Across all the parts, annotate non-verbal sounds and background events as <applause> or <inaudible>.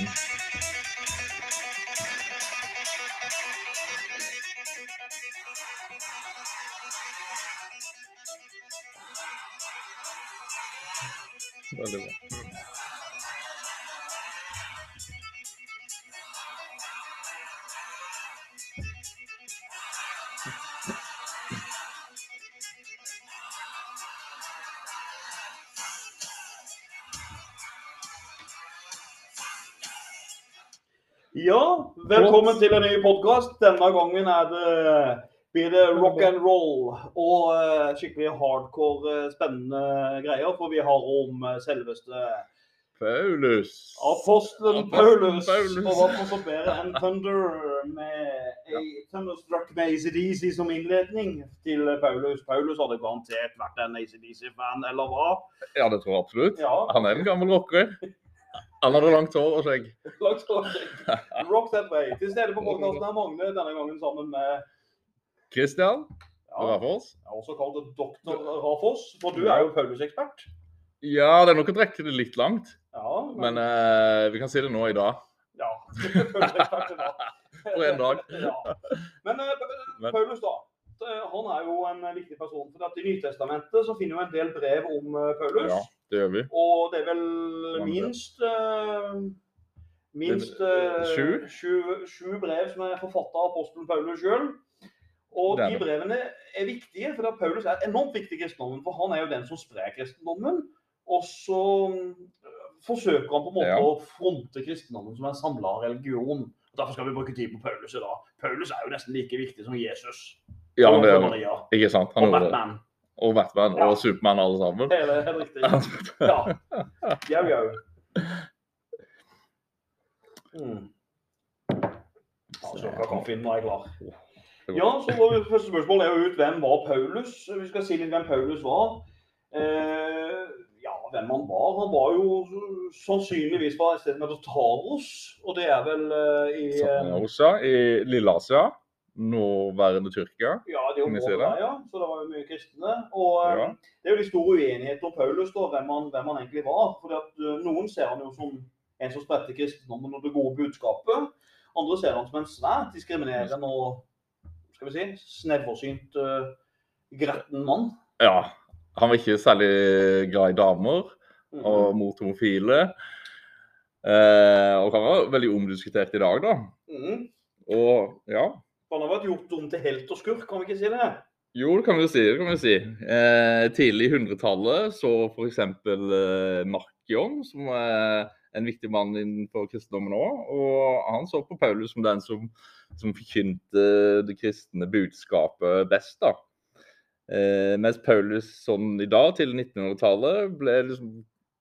Nilsen. Veldig Ja, velkommen til en ny podkast. Denne gangen det, blir det rock and roll og uh, skikkelig hardcore uh, spennende greier. For vi har om uh, selveste Paulus. apostelen Paulus. Paulus. Og hva så bedre enn Thunder med Thunderstruck med ACDC som innledning til Paulus. Paulus hadde garantert vært en ACDC-fan, eller hva? Ja, det tror jeg absolutt. Ja. Han er en gammel rocker. Han hadde langt hår og skjegg. <laughs> Langt hår og skjegg. Rock that way. Til stede på <laughs> podkasten er Magne, denne gangen sammen med Christian ja, Rafoss. Også kalt doktor Rafoss, for du er jo Paulus-ekspert. Ja, det er nok å trekke det litt langt, Ja, men eh, vi kan si det nå i dag. ja. <laughs> For en dag. Ja. Men uh, Paulus, da. eh, Han er jo en viktig person. for at I Nytestamentet så finner vi en del brev om Paulus. Ja, det gjør vi. Og det er vel Mange. minst uh, Minst eh, sju? sju, sju brev som er forfatta av apostelen Paulus sjøl. Og de brevene er viktige, for Paulus er enormt viktig i kristendommen. For han er jo den som sprer kristendommen. Og så eh, forsøker han på en måte Ja. å fronte kristendommen som en samla religion. Og Derfor skal vi bruke tid på Paulus i dag. Paulus er jo nesten like viktig som Jesus. Ja, han det er ikke sant. Han Og. Batman. Og Batman Ja. og Supermann alle sammen. Hele, helt riktig. Ja. Jau, jau. Mm. Ja, Slukka kaffen, nå er jeg klar. Ja, så var Første spørsmål er jo ut hvem var Paulus? Vi skal si litt hvem Paulus var. Eh, ja, hvem han var? Han var jo sannsynligvis fra et sted som heter Taros. Og det er vel eh, i eh, Også i Lille-Asia, nåværende Tyrkia. Ja, det er jo der, ja. Så det var jo mye kristne. Og eh, Ja. det er jo de store uenigheter om Paulus, da, hvem han, hvem han egentlig var. Fordi at noen ser han jo som en som spredte kristendommen og det gode budskapet. Andre ser han som en svært diskriminerende og skal vi si, sneversynt uh, gretten mann. Ja. Han var ikke særlig glad i damer Mhm. og mot homofile. Eh, og kan være veldig omdiskutert i dag, da. Mhm. Og ja. Han har vært gjort om til helt og skurk, kan vi ikke si det? Jo, det kan vi jo si. det kan vi si. Eh, tidlig i 100-tallet så f.eks. Eh, Markion, som er en viktig mann innenfor kristendommen òg. Og han så på Paulus som den som, som forkynte det kristne budskapet best. da. Eh, mens Paulus sånn i dag, til 1900-tallet, ble liksom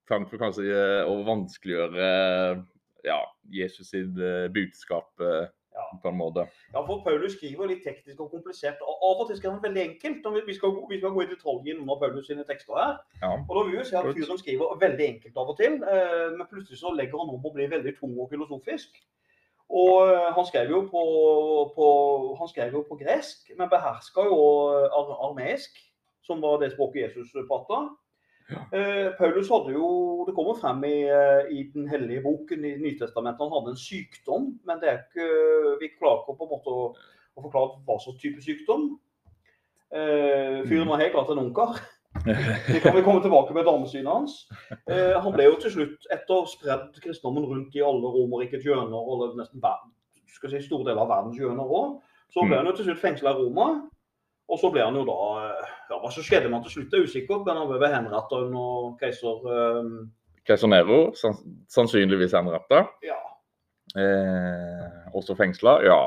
for kanskje eh, å vanskeliggjøre ja, Jesus sitt eh, budskap eh, Ja. på en måte. Ja, for Paulus skriver litt teknisk og komplisert. og Av og til skriver han veldig enkelt. og Vi skal, vi skal gå i detalj i noen av Paulus sine tekster her. Ja. Og da vil vi si at fyren skriver veldig enkelt av og til, eh, men plutselig så legger han om å bli veldig tung og filosofisk. Og eh, han skrev jo på, på, han skrev jo på gresk, men beherska jo ar armeisk, som var det språket Jesus prata. Eh, Paulus hadde jo Det kommer frem i, eh, i den hellige boken i Nytestamentet han hadde en sykdom, men det er ikke, vi klarer ikke på en måte å, å forklare hva slags type sykdom. Eh, fyren var helt klart en ungkar. Det <laughs> kan vi komme tilbake med damesynet hans. Eh, han ble jo til slutt, etter spredd kristendommen rundt i alle Romerrikets hjørner, og nesten verden, si, store deler av verdens hjørner òg, så ble han jo til slutt fengsla i Roma. Og så ble han jo da eh, ja, Hva som skjedde med han til slutt, er usikkert, men han ble henrettet under keiser eh, Keiser Nero, sanns- sannsynligvis henretta. Ja. Eh, også fengsla. Ja.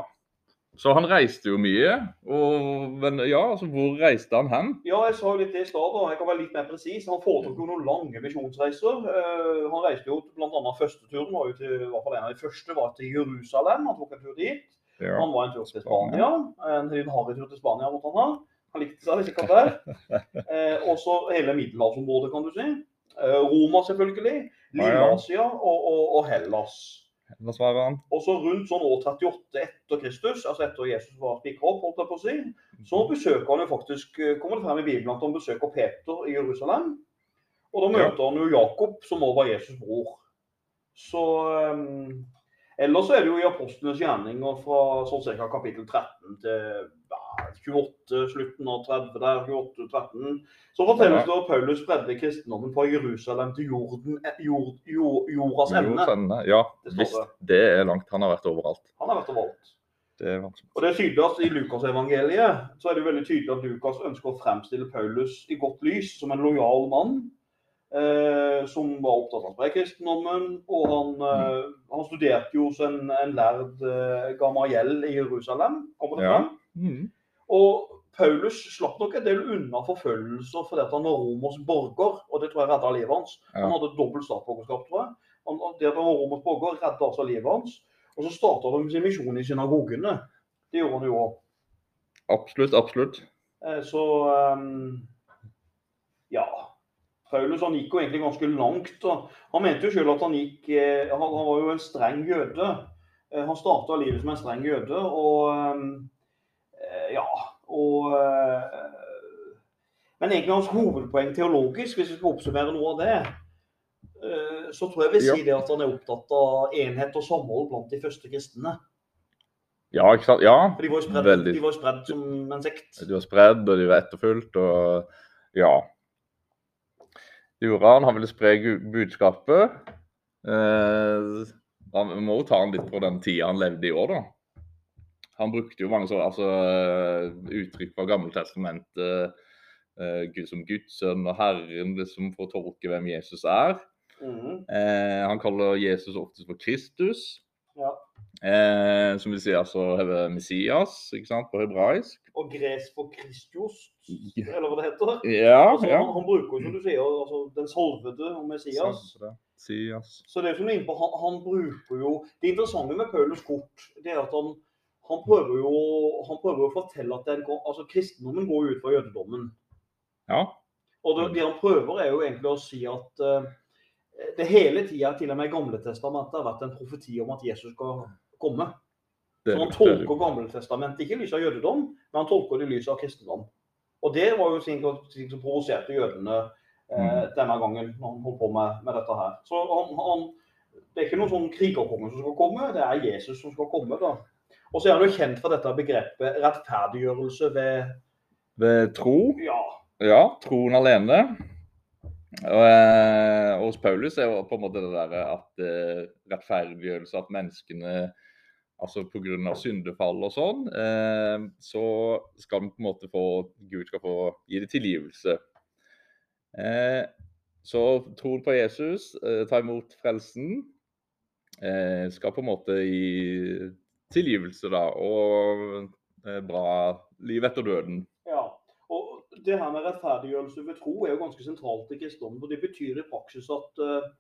Så han reiste jo mye. Og, men ja, altså hvor reiste han hen? Ja, jeg sa jo litt det i stad, jeg kan være litt mer presis. Han foretok jo noen lange misjonsreiser. Uh, han reiste jo bl.a. første turen var jo til, i hvert fall en av de første var til Jerusalem. Han tok en tur dit. Ja. Han var en tur til Spania. En harrytur til Spania måtte han ha. Han likte seg sikkert der. <laughs> Eh, også hele middelhavsområdet, kan du si. Eh, Roma, selvfølgelig. Lille-Asia og, og, og Hellas. Hva svarer han? Og så rundt sånn år 38 etter Kristus, altså etter Jesus var spikra opp, holdt jeg på å si, så besøker han jo faktisk, eh, kommer det frem i Bibelen at han besøker Peter i Jerusalem. Og da Ja. møter han jo Jakob, som også var Jesus' bror. Så um, Ellers så er det jo i apostlenes gjerninger fra sånn cirka kapittel 13 til ja, 28, slutten av 30 der, 28, 13, så fortelles det at Paulus spredde kristendommen fra Jerusalem til jorden, eh, jord, jord, jordas ende. Ja, Det visst. det. Er langt. Han har vært overalt. Han har vært overalt. Det er. Og det er tydelig at I Lukasevangeliet så er det veldig tydelig at Lukas ønsker å fremstille Paulus i godt lys som en lojal mann. Eh, som var opptatt av kristendommen. Og han, eh, han studerte jo hos en, en lærd eh, Gamaliel i Jerusalem. kommer det Ja. Mm. Og Paulus slapp nok en del unna forfølgelser fordi at han var romersk borger. Og det tror jeg redda livet hans. Ja. Han hadde dobbelt statsborgerskap, tror jeg. Han, det at han var romersk borger, redda altså livet hans. Og så starta han sin misjon i synagogene. Det gjorde han jo òg. Absolutt, absolutt. Eh, Så ja. Paulus han gikk jo egentlig ganske langt. og Han mente jo selv at han gikk eh, Han, han var jo en streng jøde. Eh, Han starta livet som en streng jøde, og eh, Ja. Og Men egentlig hans hovedpoeng teologisk, hvis vi skal oppsummere noe av det, så tror jeg vi sier det at han er opptatt av enhet og samhold blant de første kristne. Ja, ikke sant? Ja. For de var jo spredd som en sekt. De var spredd, og de var etterfulgt, og ja. Gjorde han. Han ville spre budskapet. Eh, han, må jo ta han litt på den tida han levde i år, da. Han brukte jo mange sånne altså, eh, uttrykk fra Gammeltestamentet, eh, Gud som Guds sønn og Herren, liksom, for å tolke hvem Jesus er. Mhm. Eh, han kaller Jesus oftest for Kristus. Ja. Eh, som vil si altså eh, Messias, ikke sant, på hebraisk. og gresk for Kristios, Ja. Eller hva det heter. Ja, Altså, ja. han, han bruker jo, som du sier, altså, den salvede og Messias. Sias. Så det er som du er inne på, han, han bruker jo Det interessante med Paulus kort, det er at han, han prøver jo han prøver å fortelle at den, altså, kristendommen går ut fra jødedommen. Ja. Og det, det han prøver, er jo egentlig å si at uh, det hele tida, til og med i Gamle testamentet, har vært en profeti om at Jesus skal komme. Så han er tolker Gamletestamentet ikke i lys av jødedom, men han tolker det i lys av kristendom. Og det var jo ting, ting som provoserte jødene eh, denne gangen når han holdt på med, med dette her. Så han, han, det er ikke noen sånn krigerkonge som skal komme, det er Jesus som skal komme. da. Og så er han jo kjent for dette begrepet rettferdiggjørelse ved Ved tro, ja, ja, troen alene. Og, eh, hos Paulus er jo på en måte det der at eh, rettferdiggjørelse, at menneskene altså pga. syndefall og sånn, eh, så skal de på en måte få Gud skal få gi det tilgivelse. Eh, så troen på Jesus, eh, ta imot frelsen, eh, skal på en måte gi tilgivelse, da, og eh, bra liv etter døden. ja. Og det her med rettferdiggjørelse ved tro er jo ganske sentralt i kristendommen. og Det betyr i praksis at eh,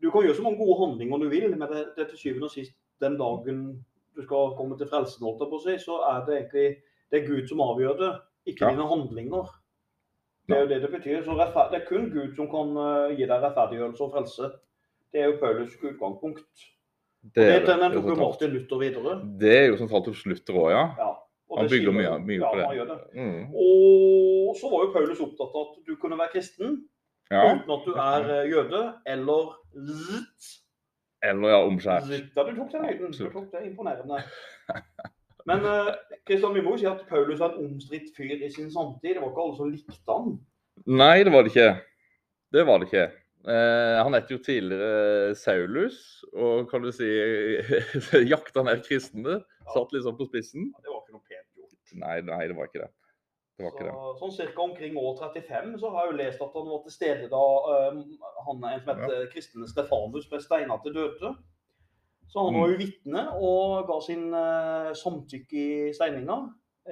du kan gjøre så mange gode handlinger du vil, men det, det til syvende og sist den dagen du skal komme til frelsen, så er det egentlig det er Gud som avgjør det, ikke Ja. dine handlinger. Det er jo det det betyr. Så det er kun Gud som kan eh, gi deg rettferdiggjørelse og frelse. Det er jo Paulus utgangspunkt. Det, er det. den tok jo. Martin Luther videre. Det er jo sentralt til Luther òg, ja. Ja. Han bygger mye, mye ja, på det. Han gjør det. Mm. Og så var jo Paulus opptatt av at du kunne være kristen ja. uten at du er eh, jøde eller zzzt. Eller ja, omskjært. Da Ja, du tok den høyden. Du tok det imponerende. Men eh, Kristian, vi må jo si at Paulus var en omstridt fyr i sin samtid. Det var ikke alle som likte han. Nei, det var det ikke. Det var det ikke. Eh, han het jo tidligere Saulus, og kan du si <laughs> jakta ned kristne. Satt liksom på spissen. Det var ikke noe pent gjort. Nei, nei, det var ikke det. Det var ikke det. Så, sånn cirka omkring år 35 så har jeg jo lest at han var til stede da eh, han en som het kristne Stefanus ble steina til døde. Så han var jo vitne og ga sin uh, samtykke i steininga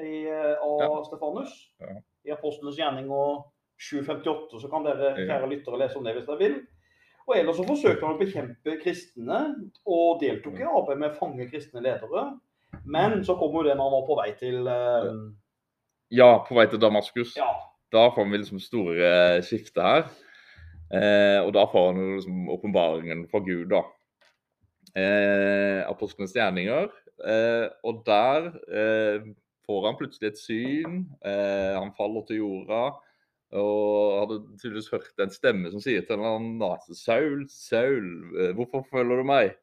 i, eh, av Ja. Stefanus. Ja. I Apostlenes gjerning og 758, så kan dere kjære lyttere lese om det hvis dere vil. Og ellers så forsøkte han å bekjempe kristne, og deltok i arbeidet med å fange kristne ledere. Men så kom jo det når han var på vei til eh, Ja, på vei til Damaskus. Ja, Da får vi liksom store eh, skifte her. Eh, og da får han liksom åpenbaringen fra Gud, da. Eh, Apostlenes gjerninger. Eh, og der eh, får han plutselig et syn. Eh, han faller til jorda. Og hadde tydeligvis hørt en stemme som sier til en nase, Saul, Saul, eh, hvorfor følger du meg?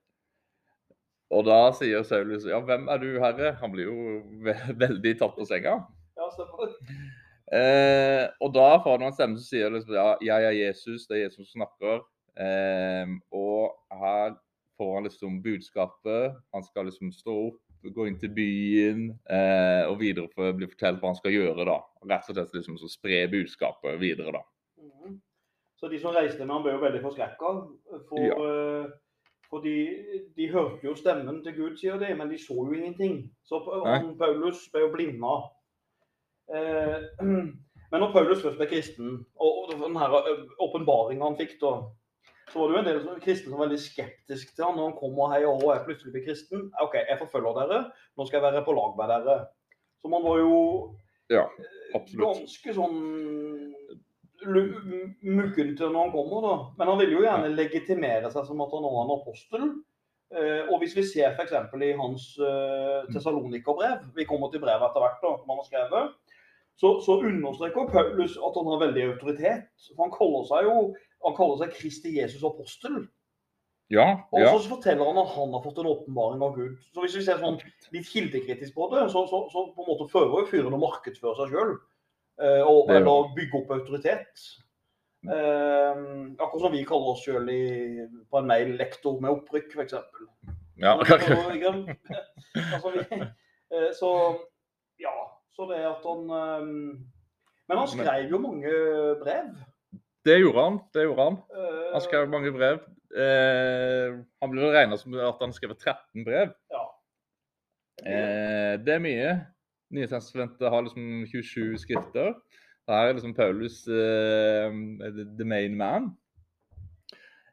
Og da sier Saulus, ja, hvem er du, herre? Han blir jo ve veldig tatt på senga. Eh, og da får han en stemme som sier liksom, ja, jeg er Jesus, det er Jesus som snakker. Eh, og her får han liksom budskapet. Han skal liksom stå opp, gå inn til byen eh, og videre for bli fortalt hva han skal gjøre. da. Rett og slett liksom så spre budskapet videre, da. Mm. Så de som reiste med han ble jo veldig forskrekka. For, Ja. eh, for de, de hørte jo stemmen til Gud, sier de, men de så jo ingenting. Så Paulus ble jo blinda. Eh, <clears throat> men når Paulus først ble kristen, og, den her åpenbaringa han fikk da, så var det jo en del kristne som var veldig skeptiske til han når han kom og hei og jeg plutselig ble kristen. OK, jeg forfølger dere, nå skal jeg være på lag med dere. Så man var jo Ja, eh, ganske sånn muggen til når han kommer, da. Men han ville jo gjerne legitimere seg som at han var en apostel. Eh, og hvis vi ser f.eks. i hans uh, Tessalonikerbrev, vi kommer til brevet etter hvert, da, som han har skrevet, så, så understreker Paulus at han har veldig autoritet. For han kaller seg jo han kaller seg Kristi Jesus apostel. Ja, ja. Og så forteller han at han har fått en åpenbaring av Gud. Så hvis vi ser sånn litt kildekritisk på det, så, så, så på en måte fører jo fyren å markedsføre seg sjøl. Eh, eller bygge opp autoritet. Eh, akkurat som vi kaller oss sjøl på en mail 'lektor med opprykk', f.eks. ja. <laughs> altså, vi, eh, så ja. Så det at han eh, Men han skrev jo mange brev. Det gjorde han. det gjorde Han Eh, Han skrev mange brev. Eh, han ble regna som at han skrev 13 brev. Ja. Eh, det er mye. Nye testamentet har liksom 27 skrifter. Her er liksom Paulus eh, the main man.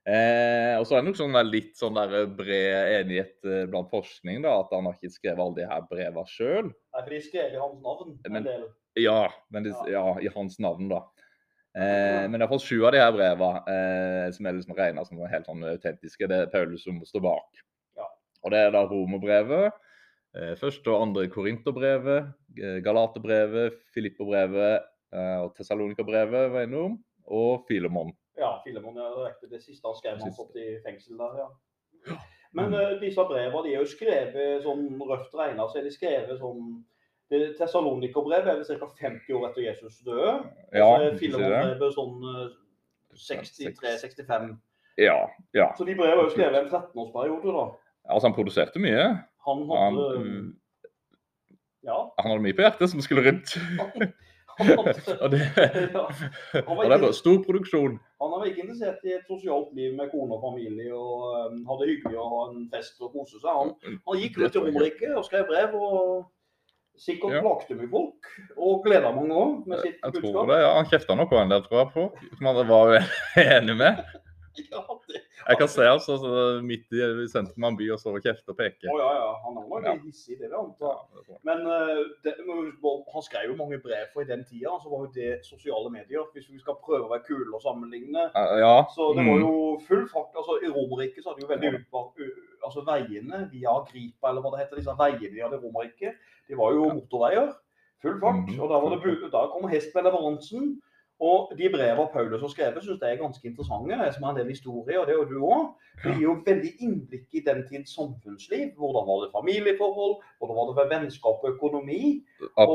Eh, og så er det nok sånn litt sånn der bred enighet eh, blant forskning da, at han har ikke skrevet alle de her brevene sjøl. For de skrev i hans navn en Men- del. Ja, men det, ja, i hans navn, da. Eh, men iallfall sju av de her brevene eh, som er liksom regna som helt sånn autentiske, det er Paulus som står bak. Ja. Og det er da romerbrevet, eh, første og andre korinterbrevet, eh, galaterbrevet, filipperbrevet eh, og tessalonikerbrevet var innom, og Filemon. Ja, Filemon er riktig. Det siste han skrev han satt i fengsel der, ja. Men uh, disse brevene de er jo skrevet sånn røft regna, så er de skrevet sånn det Tessalonikerbrevet er vel ca. 50 år etter Jesus døde. Ja. Filemon-brevet sånn eh, 63-65. Ja, ja. Så de brevene er jo skrevet i en 13-årsperiode, da. Altså, han produserte mye. Han Han, hadde han, Ja. han hadde mye på hjertet som skulle rundt. <laughs> Han, hadde, <laughs> og det, ja. og det var stor produksjon. Han var ikke interessert i et sosialt liv med kone og familie og um, hadde hyggelig å ha en fest og kose seg. Han, han gikk rundt i tror. Romerike og skrev brev. og Sikkert Ja. plagte mye folk, og gleda mange òg med sitt Jeg tror budskap. det, ja. Han kjefta nok på en del, tror jeg, på. Som han var <laughs> enig med. <laughs> Ja, det, Jeg kan se altså så midt i i sentrum av en by og så kjefte og peke. Å, ja, ja, han var nok hissig, det vil jeg anta. Ja. Men uh, det, han skrev jo mange brev, for i den tida så var jo det sosiale medier. Hvis vi skal prøve å være kule og sammenligne. ja. Så det var mm. jo full fart. altså I Romerriket så hadde jo veldig utvalgt altså Veiene via Gripa, eller hva det heter, disse veiene de hadde i Romerriket, de var jo motorveier. Full fart. Mhm, Og da, var det, da kom hest med leveransen. Og de brevene Paulus har skrevet, syns jeg er ganske interessante. Som er en del historie, og det er du òg. Det gir jo veldig innblikk i den tids samfunnsliv. Hvordan var det familieforhold, hvordan var det med vennskap og økonomi. Og,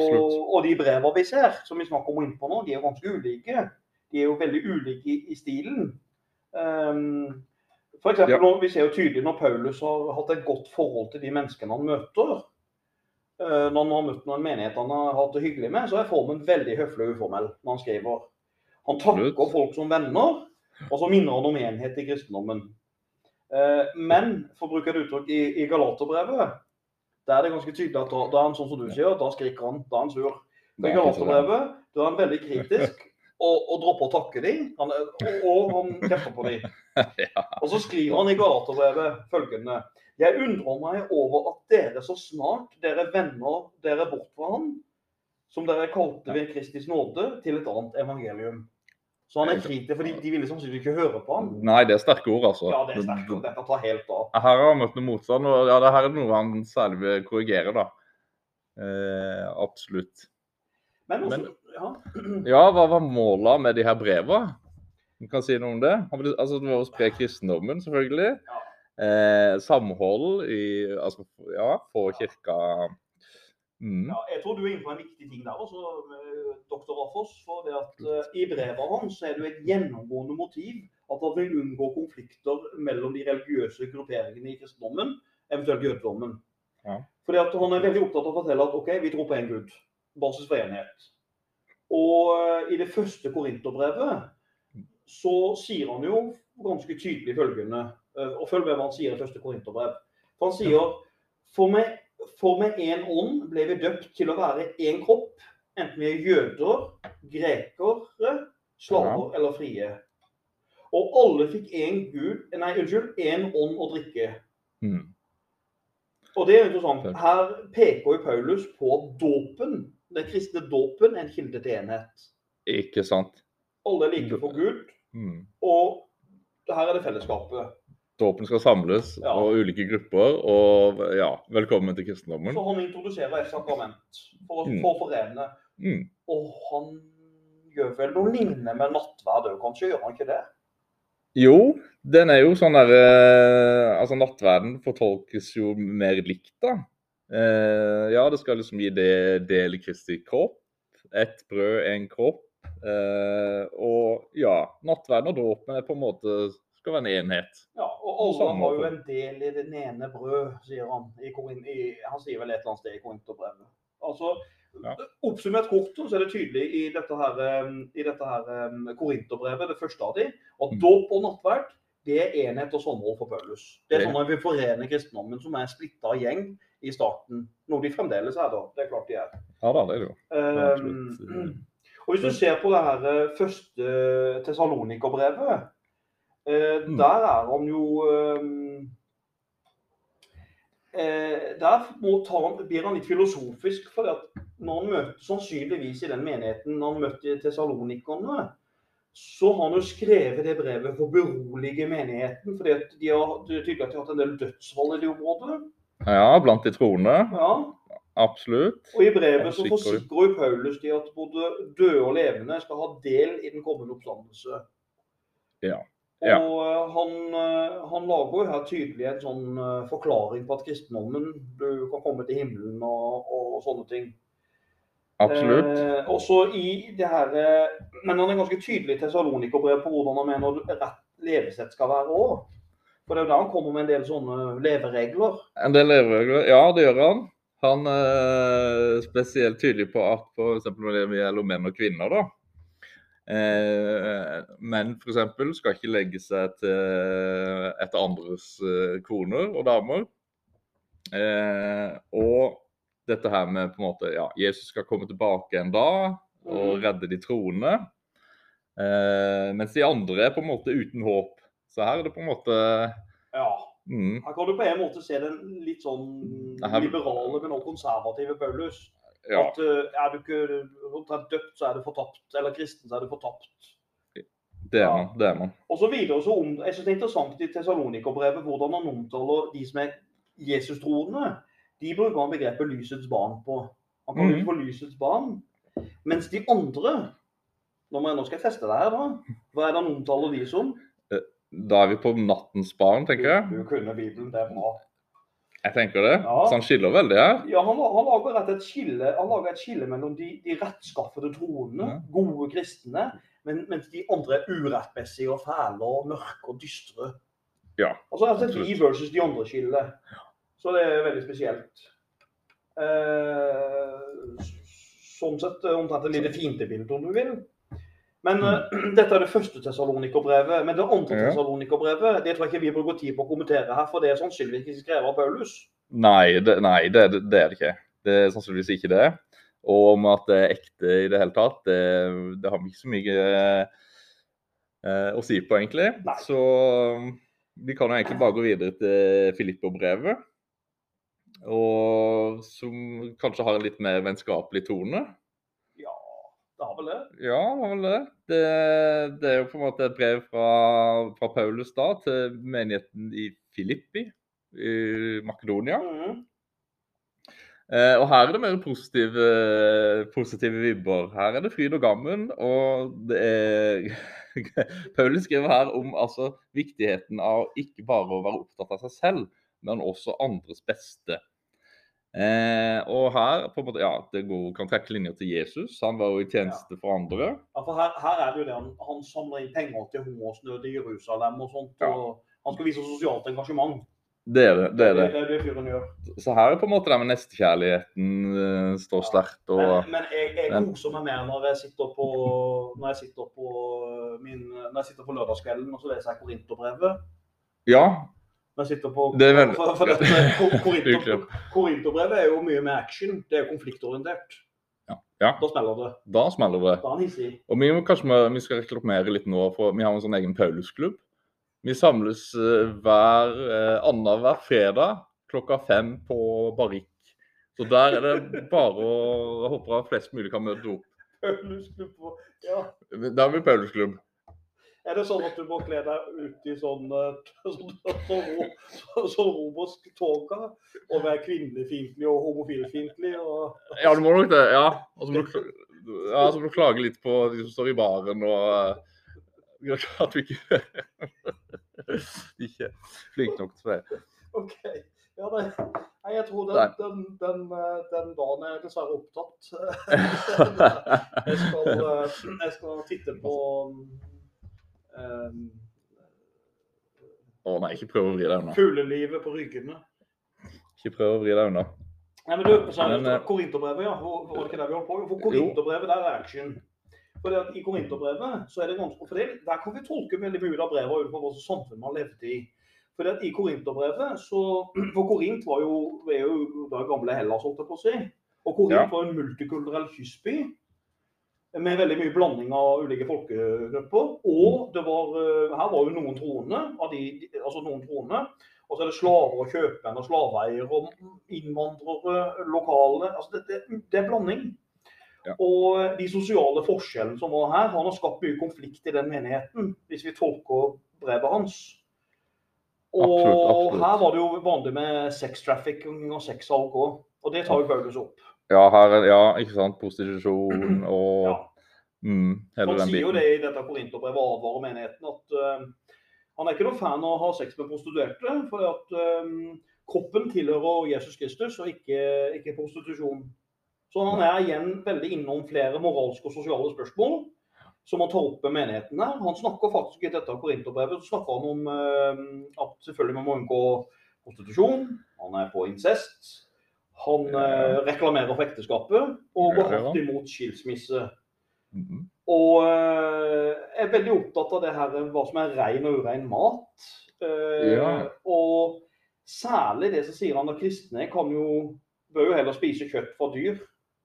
og de brevene vi ser, som vi snakker om inn på nå, de er jo ganske ulike. De er jo veldig ulike i, i stilen. Um, for eksempel, Ja. når, Vi ser jo tydelig når Paulus har hatt et godt forhold til de menneskene han møter. Uh, når han har møtt noen menigheter han har hatt det hyggelig med, så er formen veldig høflig og uformell når han skriver. Han takker folk som venner, og så minner han om enhet i kristendommen. Uh, men for å bruke et uttrykk i, i Galaterbrevet, der er det ganske tydelig at da, da er han sånn som du sier, da skriker han, da er han sur. I er. Galaterbrevet da er han veldig kritisk og, og dropper å takke dem. Han, og, og han kjefter på dem. <laughs> Og så skriver han i Galaterbrevet følgende Jeg undrer meg over at dere så snart dere vender dere bort fra ham, som dere kalte ved Kristis nåde, til et annet evangelium. Så han er kritisk, fordi de ville sannsynligvis ikke høre på han. Nei, det er sterke ord, altså. Ja, det er sterke ord. Dette tar helt av. Her har han møtt noe motstand, og ja, det her er noe han særlig vil korrigere, da. Eh, absolutt. Men, også, Men- Ja. <clears throat> Ja, hva var målet med de her brevene? Du kan si noe om det? Altså, det var å spre kristendommen, selvfølgelig. Ja. Eh, samhold i Altså, ja, få kirka mm. Ja, jeg tror du er inne på en viktig ting der, også, doktor Raffos. For det at eh, I brevet hans er det jo et gjennomgående motiv at han vil unngå konflikter mellom de religiøse grupperingene i kristendommen, eventuelt jødedommen. Ja. Fordi at Han er veldig opptatt av å fortelle at ok, vi tror på én Gud. Basis for enhet. Og eh, i det første Korinterbrevet så sier han jo ganske tydelig følgende eh, Og følg med hva han sier i første Korinterbrev. Han sier for med, for med én ånd ble vi døpt til å være én kropp, enten vi er jøder, grekere, slaver eller frie. Og alle fikk én Gud, nei, unnskyld, én ånd å drikke. Mm. Og det er interessant. Her peker jo Paulus på dåpen, den kristne dåpen, er en kilde til enhet. Ikke sant? Alle er like for Gud, Mm. og her er det fellesskapet. Dåpen skal samles, Ja. og ulike grupper, og ja, velkommen til kristendommen. Så han introduserer et sakrament for, å- Mm. for å forene. Mm. Og han gjør vel noe lignende med nattverd òg, kanskje? Gjør han ikke det? Jo, den er jo sånn der eh, Altså, nattverden fortolkes jo mer likt, da. Eh, ja, det skal liksom gi det del Kristi kropp. Ett brød, én kropp. Eh, og ja, nattverden og dåpen er på en måte skal være en enhet. Ja, og alle har jo en del i det ene brød, sier han. I, i, han sier vel et eller annet sted i Korinterbrevet. Altså, Ja. Oppsummert kort så er det tydelig i dette her, um, i dette her um, Korinterbrevet, det første av de, at Mm. dåp og nattverd det er enhet og samhold for Paulus. Det er sånn at vi forener kristendommen, som er en splitta gjeng i starten. Noe de fremdeles er, da. Det er klart de er. Ja da, det er det jo. Um, og hvis du ser på det her eh, første Tessalonikerbrevet, eh, Mm. der er han jo um, eh, Der han- blir han litt filosofisk, for at når han møter sannsynligvis i den menigheten når han møtte tesalonikerne, så har han jo skrevet det brevet for å berolige menigheten. fordi at de har, tydelig at de har hatt en del dødsfall i det området. Ja, blant de troende. Ja, Absolutt. Og i brevet så forsikrer jo Paulus de at både døde og levende skal ha del i den kommende oppstandelse. Ja. Og ja. han, eh, han lager her tydelig en sånn eh, forklaring på at kristendommen du kan komme til himmelen og, og sånne ting. Absolutt. Eh, også i det her eh, Men han er ganske tydelig i Tessalonikerbrevet på hvordan han mener rett levesett skal være òg. For det er jo der han kommer med en del sånne leveregler. En del leveregler, ja det gjør han. Han er spesielt tydelig på at f.eks. når det gjelder menn og kvinner, da. Eh, menn f.eks. skal ikke legge seg til etter andres eh, koner og damer. Eh, og dette her med på en måte, ja, Jesus skal komme tilbake en dag og Mhm. redde de troende. Eh, mens de andre er på en måte uten håp. Så her er det på en måte Ja. mm, Her kan du på en måte se den litt sånn liberale, men også konservative Paulus. Ja. At eh, er du ikke omtrent døpt, så er du fortapt. Eller kristen, så er du fortapt. Det er man. det er man. Og så videre så om, Jeg synes det er interessant i Tessalonikerbrevet hvordan han omtaler de som er Jesus-troende. De bruker han begrepet lysets barn på. Han kan mm. det for lysets barn. Mens de andre Nå, må jeg, nå skal jeg teste det her, da. Hva er det han omtaler de som? Da er vi på nattens barn, tenker jeg. Du, du kunne Bibelen, det er bra. Jeg tenker det. Ja. Så han skiller veldig her. Ja, han, han lager rett et skille, han lager et skille mellom de, de rettskaffede troende, Ja. gode kristne, men, mens de andre er urettmessige og fæle og mørke og dystre. Ja, Altså rett og slett de versus de andre skillet. Så det er veldig spesielt. Eh, sånn sett eh, omtrent et lite fiendebilde, om du vil. Men eh, <clears throat> dette er det første Tessalonikerbrevet. Men det andre Ja. Tessalonikerbrevet det tror jeg ikke vi bruker tid på å kommentere her, for det er sannsynligvis ikke skrevet av Paulus. Nei, det, nei det, det, det er det ikke. Det er sannsynligvis ikke det. Og om at det er ekte i det hele tatt, det, det har vi ikke så mye eh, å si på, egentlig. Nei. Så um, vi kan jo egentlig bare gå videre til Filippo-brevet. Og som kanskje har en litt mer vennskapelig tone. Det har vel det. Ja, det var vel det. det. Det er jo på en måte et brev fra, fra Paulus da til menigheten i Filippi i Makedonia. Mm. Eh, og her er det mer positive, positive vibber. Her er det fryd og gammen. Og det er <laughs> Paulus skriver her om altså, viktigheten av ikke bare å være opptatt av seg selv, men også andres beste. Eh, og her på en måte, ja, det går, kan trekke linjer til Jesus. Han var jo i tjeneste for andre. Ja, for her, her er det jo det han, han samler inn penger til hungersnød i Jerusalem og sånt. Ja. og Han skal vise sosialt engasjement. Det er det. det, er det. det, er det. Så her er på en måte det med nestekjærligheten uh, står Ja. sterkt. Og men jeg, jeg men- koser meg mer når jeg sitter på når jeg sitter på min når jeg sitter på lørdagskvelden og så leser jeg Korinterbrevet. Ja, Jeg sitter på Det er vel- for, for dette, Korinterbrevet <laughs> Korinter, er jo mye med action. Det er jo konfliktorientert. ja, Da smeller det. da smeller det. Da er. Og vi, må, kanskje vi skal reklamere litt nå, for vi har en sånn egen Paulusklubb. Vi samles eh, hver eh, annenhver fredag klokka fem på Barrikk. Så der er det bare å håpe at flest mulig kan møte opp. Paulusklubb Ja. Da er vi Paulusklubb. Er det sånn at du må kle deg ut i sånn eh, <laughs> sånn, sånn, sånn romersk toga og være kvinnefiendtlig og homofilfiendtlig? Og... Ja, du må nok det. Ja. Og så må ja, må du klage litt på de som står i baren og eh, At du ikke <laughs> Ikke flink nok til det. OK. Ja, det, nei, jeg tror den, den, den, eh, den dagen er jeg dessverre opptatt. <laughs> Jeg skal, jeg skal titte på um, Å nei, ikke prøv å vri deg unna. fuglelivet på Ryggene. Ikke prøv å vri deg unna. Nei, men du, er det eh, Korinterbrevet, ja. Var det ikke det vi holdt på med? For Korinterbrevet, der er action. For det at I Korinterbrevet så er det ganske, for der kan vi tolke veldig mye av brevet ut fra hva samfunn man levde i. For det at I Korinterbrevet så <clears throat> For Korint var jo, er jo da gamle Hellas, holdt jeg på å si. Og Korint Ja. var en multikulturell kystby med veldig mye blanding av ulike folkegrupper. Og det var, eh, her var jo noen troende, av de, altså noen troende. Og så er det slaver og kjøpmenn og slaveeiere og innvandrere, lokale. Altså det, det, det er blanding. Ja. Og de sosiale forskjellene som var her, han har skapt mye konflikt i den menigheten, hvis vi tolker brevet hans. Og Absolutt, absolutt. her var det jo vanlig med sex-trafficking og sexsalg òg. Og det tar jo Paulus opp. Ja, her er, ja, ikke sant. Prostitusjon og Ja. mm, hele Han den sier jo det i dette Korinterbrevet og advarer menigheten at uh, han er ikke noen fan av å ha sex med prostituerte, for at eh, kroppen tilhører Jesus Kristus og ikke, ikke prostitusjon. Så han er igjen veldig innom flere moralske og sosiale spørsmål som han tar opp med menigheten her. Han snakker faktisk i dette Korinterbrevet snakker han om uh, at selvfølgelig man må unngå prostitusjon. Han er på incest. Han eh, reklamerer for ekteskapet og går hardt imot skilsmisse. Mhm. Og eh, er veldig opptatt av det her, hva som er ren og urein mat. Eh, Ja. Og særlig det som sier han at kristne kan jo, bør jo heller spise kjøtt fra dyr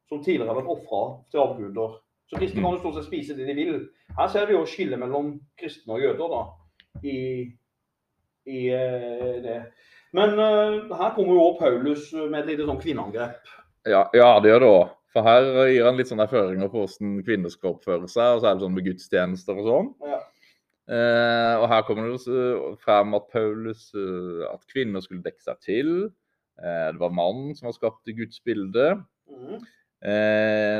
som tidligere har vært ofra til avguder. Så kristne kan jo stort sett spise det de vil. Her ser vi jo skillet mellom kristne og jøder da, i, i eh, det. Men uh, her kommer jo også Paulus med et lite sånn kvinneangrep. Ja, ja, det gjør det òg. For her gir han litt sånne føringer på hvordan kvinner skal oppføre seg, og så er det sånn med gudstjenester og sånn. Ja. Uh, og her kommer det frem at Paulus uh, at kvinner skulle dekke seg til. Det var mannen som var skapt i Guds bilde. Mm.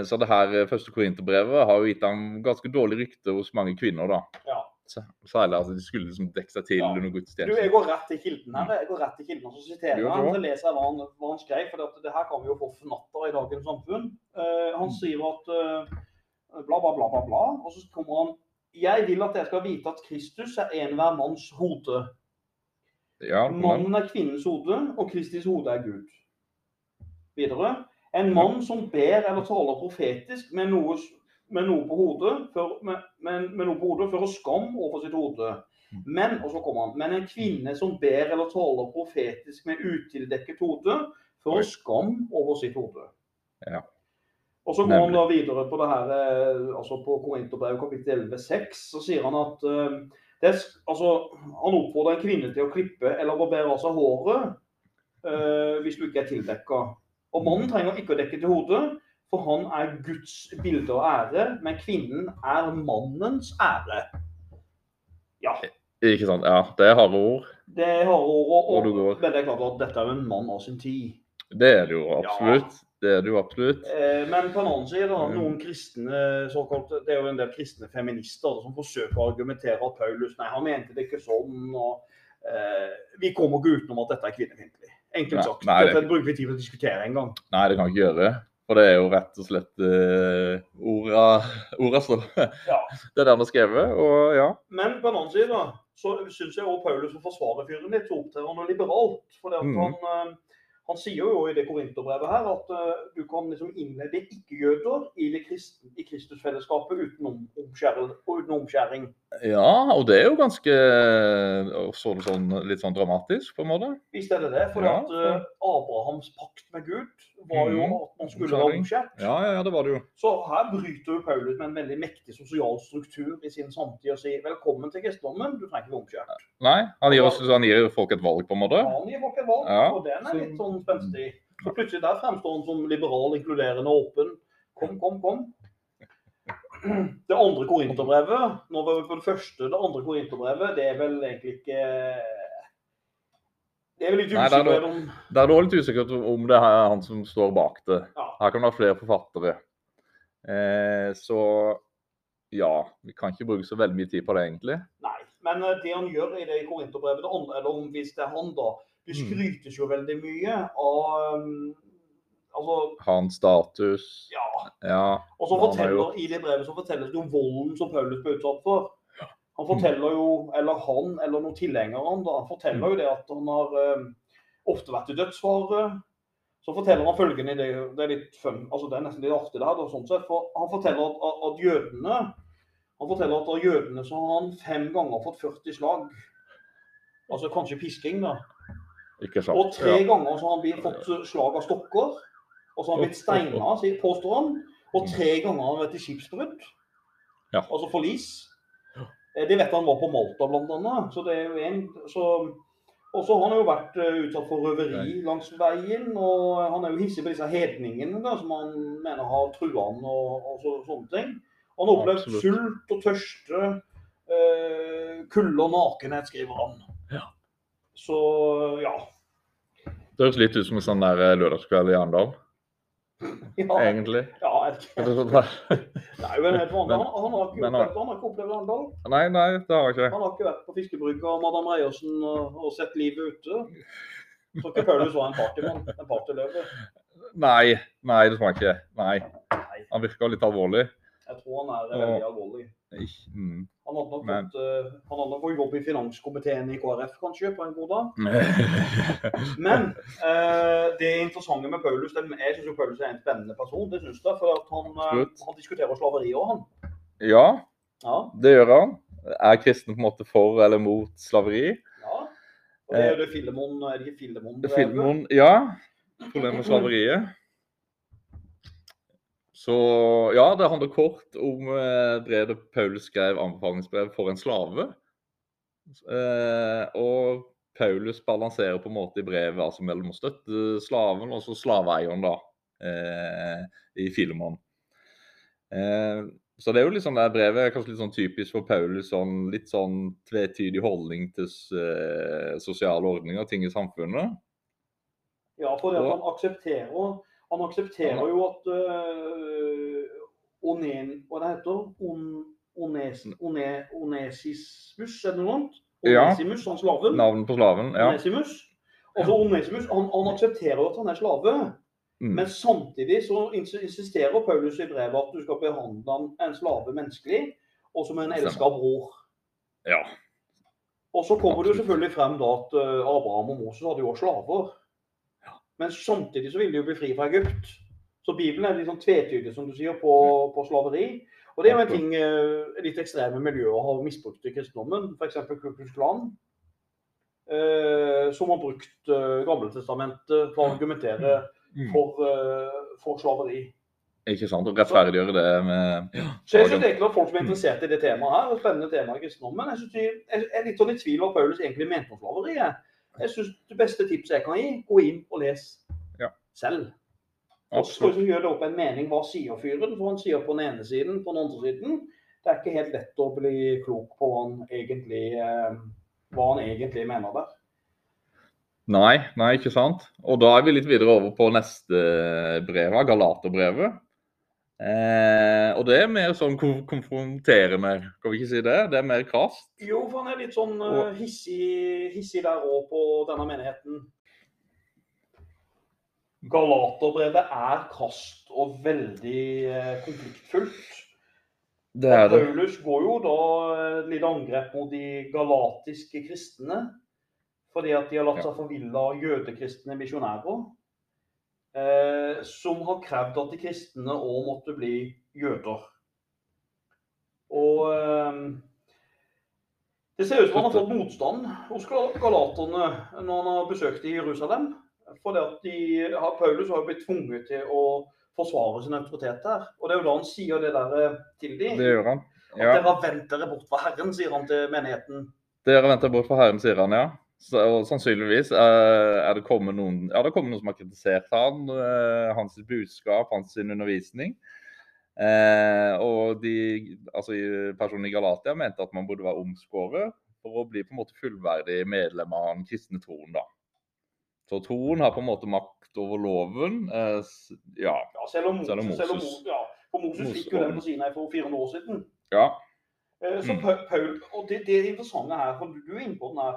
Så det her første korinterbrevet har jo gitt ham ganske dårlig rykte hos mange kvinner. da. Ja. Særlig at de skulle liksom dekke seg til Ja. under Du, gudstjenesten. jeg går rett til kilden her. Jeg går rett til kilden, og så siterer han, så leser jeg hva han, hva han skrev. For det, det her kan vi jo få fnatter i dagens samfunn. Uh, han Mm. sier at uh, bla, bla, bla, bla, bla. Og så kommer han Jeg vil at dere skal vite at Kristus er enhver manns hode. Ja, Mannen er kvinnens hode, og Kristis hode er Gud. Videre. En mann som ber eller taler profetisk med noe, med noe på hodet, for, med, med, med noe på hodet fører skam over sitt hode. Men, og så kommer han, men en kvinne som ber eller taler profetisk med utildekket hode, fører skam over sitt hode. Ja. Og så går han da videre på det her, eh, altså på Korinterbrevet kapittel 11, 6, så sier han at uh, det, altså, han oppfordrer en kvinne til å klippe eller barbere av seg håret uh, hvis du ikke er tildekka. Og mannen trenger ikke å dekke til hodet, for han er Guds bilde og ære, men kvinnen er mannens ære. Ja, ikke sant? Ja, det er harde ord. det er harde ord, og, Og men det er klart at dette er en mann av sin tid. Det er det jo absolutt. Det er det jo absolutt. Eh, Men på en annen side, da, Mm. noen kristne såkalt, det er jo en del kristne feminister da, som forsøker å argumentere at Paulus nei, han mente det ikke sånn. og eh, Vi kommer ikke utenom at dette er kvinnefiendtlig. Enkelt Nei, sagt. nei, det- Dette bruker vi tid på å diskutere en gang. Nei, det kan vi ikke gjøre. For det er jo rett og slett uh, orda, orda står. Ja. Det er han har skrevet, og ja. Men på den annen side da, så syns jeg også Paulus som forsvarer fyren litt, så opptrer han jo liberalt. For Mhm. han, eh, han sier jo i det korinterbrevet her at uh, du kan liksom innlede ikke-jøder i, kristen, i Kristusfellesskapet uten, om, omskjæring, uten omskjæring. Ja, og det er jo ganske så sånn, litt sånn dramatisk, på en måte. Visst er det det. For Ja, at uh, Abrahams pakt med Gud var jo Mhm. at man skulle være omskjært. Ja, ja, ja, det var det jo. Så her bryter jo Paulus med en veldig mektig sosial struktur i sin samtid og sier velkommen til kristendommen, du trenger ikke være omskjært. Nei, han gir, også, han gir folk et valg, på en måte. Han gir folk et valg, Ja, og den er litt sånn spenstig. Så plutselig der fremstår han som liberal, inkluderende og åpen. Kom, kom, kom. Det andre korinterbrevet, nå var vi på det første, det andre korinterbrevet, det er vel egentlig ikke Det er vel litt er usikker om Det er da litt usikkert om det er han som står bak det. Ja. Her kan det være flere forfattere. Eh, så ja, vi kan ikke bruke så veldig mye tid på det, egentlig. Nei. Men eh, det han gjør i det korinterbrevet, eller om hvis det er han, da Det Mm. skrytes jo veldig mye av um, Altså, Hans status. ja. Ja. Og så forteller, jo... I det brevet så fortelles det om volden som Paulus ble utsatt for. Han forteller jo, eller han eller noen tilhengere han da, han forteller jo det at han har eh, ofte vært i dødsfare. Så forteller han følgende, det, det er litt fun, altså det er nesten litt artig det her, da, sånn sett, for han forteller at, at, at jødene han forteller at av jødene så har han fem ganger fått 40 slag. Altså kanskje pisking, da. Ikke sant. Og tre Ja. ganger så har han blitt fått slag av stokker. Og så har han blitt steina, påstår han. Og tre ganger har han vært i skipsbrudd. Ja. Altså forlis. Eh, Det vet han var på Malta, annet. Så det er jo en, så, og så har han jo vært eh, utsatt for røveri langs veien. Og han er jo hissig på disse hedningene da, som han mener har trua han og, og så, sånne ting. Han har opplevd Absolutt. sult og tørste, eh, kulde og nakenhet, skriver han. Ja. Så ja. Det høres litt ut som en sånn der eh, lørdagskveld i Arendal, <laughs> Ja, egentlig. ja det ikke- <laughs> nei, sånn der. Det er jo en helt vanlig. Han, han, har ikke opplevd, han har ikke opplevd Arendal. Nei, nei, det har jeg ikke. Han har ikke vært på fiskebruka og Madam Reiersen og, sett livet ute. Så ikke Paulus var en partymann. En partyløve. Nei, nei, det tror jeg ikke. Nei, Han virker litt alvorlig. jeg tror han er veldig alvorlig. Ikke- Mm. Han hadde nok fått, uh, han hadde nok fått jobb i finanskomiteen i KrF, kanskje, på en god dag. <laughs> Men uh, det interessante med Paulus det, Jeg syns Paulus er en spennende person. Det synes jeg, for han, uh, han diskuterer slaveri òg, han. ja, Ja, det gjør han. Er kristen på en måte for eller mot slaveri? ja. Og det er det Filemon Er det ikke Filemon? Det ja. Problemet med slaveriet. Så ja, det handler kort om eh, brevet Paulus skrev anbefalingsbrev for en slave. Eh, og Paulus balanserer på en måte i brevet altså mellom å støtte slaven og så slaveeieren, da, eh, i Filemon. Eh, så det er jo litt sånn det brevet er kanskje litt sånn typisk for Paulus, sånn, litt sånn tvetydig holdning til eh, sosiale ordninger og ting i samfunnet. Ja, for at han aksepterer Han aksepterer jo at uh, onen, Hva det heter On, ones, one, Onesismus, er det noe annet? Onesimus, han slaven. Navnet på slaven, ja. Onesimus. Altså Onesimus, han, han aksepterer at han er slave, Mm. men samtidig så insisterer Paulus i brevet at du skal behandle en slave menneskelig, og som en elska bror. ja. Og så kommer det jo selvfølgelig frem da at eh, Abraham og Moses hadde jo også slaver. Men samtidig så vil de jo bli fri fra Egypt. Så Bibelen er litt sånn tvetydig, som du sier, på, på slaveri. Og det er jo en ting eh, litt ekstreme miljøer har misbrukt i kristendommen. F.eks. Ku Klux Klan. eh, som har brukt uh, Gammeltestamentet for å argumentere Mm. for, eh, for slaveri. Ikke sant? Å rettferdiggjøre det med ja, Så jeg synes egentlig at folk som er interessert i det temaet her, og spennende tema i kristendommen, jeg, synes de, jeg er litt sånn i tvil hva Paulus egentlig mente om slaveri. Jeg. Synes det beste tipset jeg kan gi, gå inn og les Ja. selv. Og så absolutt. liksom gjør det opp en mening. Hva sier fyren? For han sier på den ene siden, på den andre siden. Det er ikke helt lett å bli klok på hva han egentlig, eh, hva han egentlig mener der. Nei, nei, ikke sant. Og da er vi litt videre over på neste brev, Galaterbrevet. Eh, og det er mer sånn ko- konfronterende, kan vi ikke si det? Det er mer krast. Jo, for han er litt sånn uh, hissig, hissig der òg på denne menigheten. Galaterbrevet er krast og veldig uh, konfliktfullt. Det er det. Paulus går jo da eh, et lite angrep mot de galatiske kristne. Fordi at de har latt seg forville av jødekristne misjonærer. Eh, som har krevd at de kristne òg måtte bli jøder. Og eh, det ser ut som han har fått motstand hos galaterne når han har besøkt i Jerusalem. Fordi at de, Paulus har blitt tvunget til å forsvare sin autoritet der. Og det er jo da han sier det der eh, til dem. Det gjør han. At dere har vendt dere bort fra Herren, sier han til menigheten. Dere venter bort fra Herren, sier han, ja. Så, sannsynligvis uh, er det kommet noen ja, det er kommet noen som har kritisert han, uh, hans budskap, hans sin undervisning. Uh, og de, altså personen i Galatia mente at man burde være omskåret for å bli på en måte fullverdig medlem av den kristne troen. da. Så troen har på en måte makt over loven. Ja. Ja, selv om Moses, Selv om selv om Moses. Moses ja, for Moses Moses fikk jo den på Sinai for 400 år siden. ja. Så Mm. Paul, og det, det interessante her, for du er inne på den her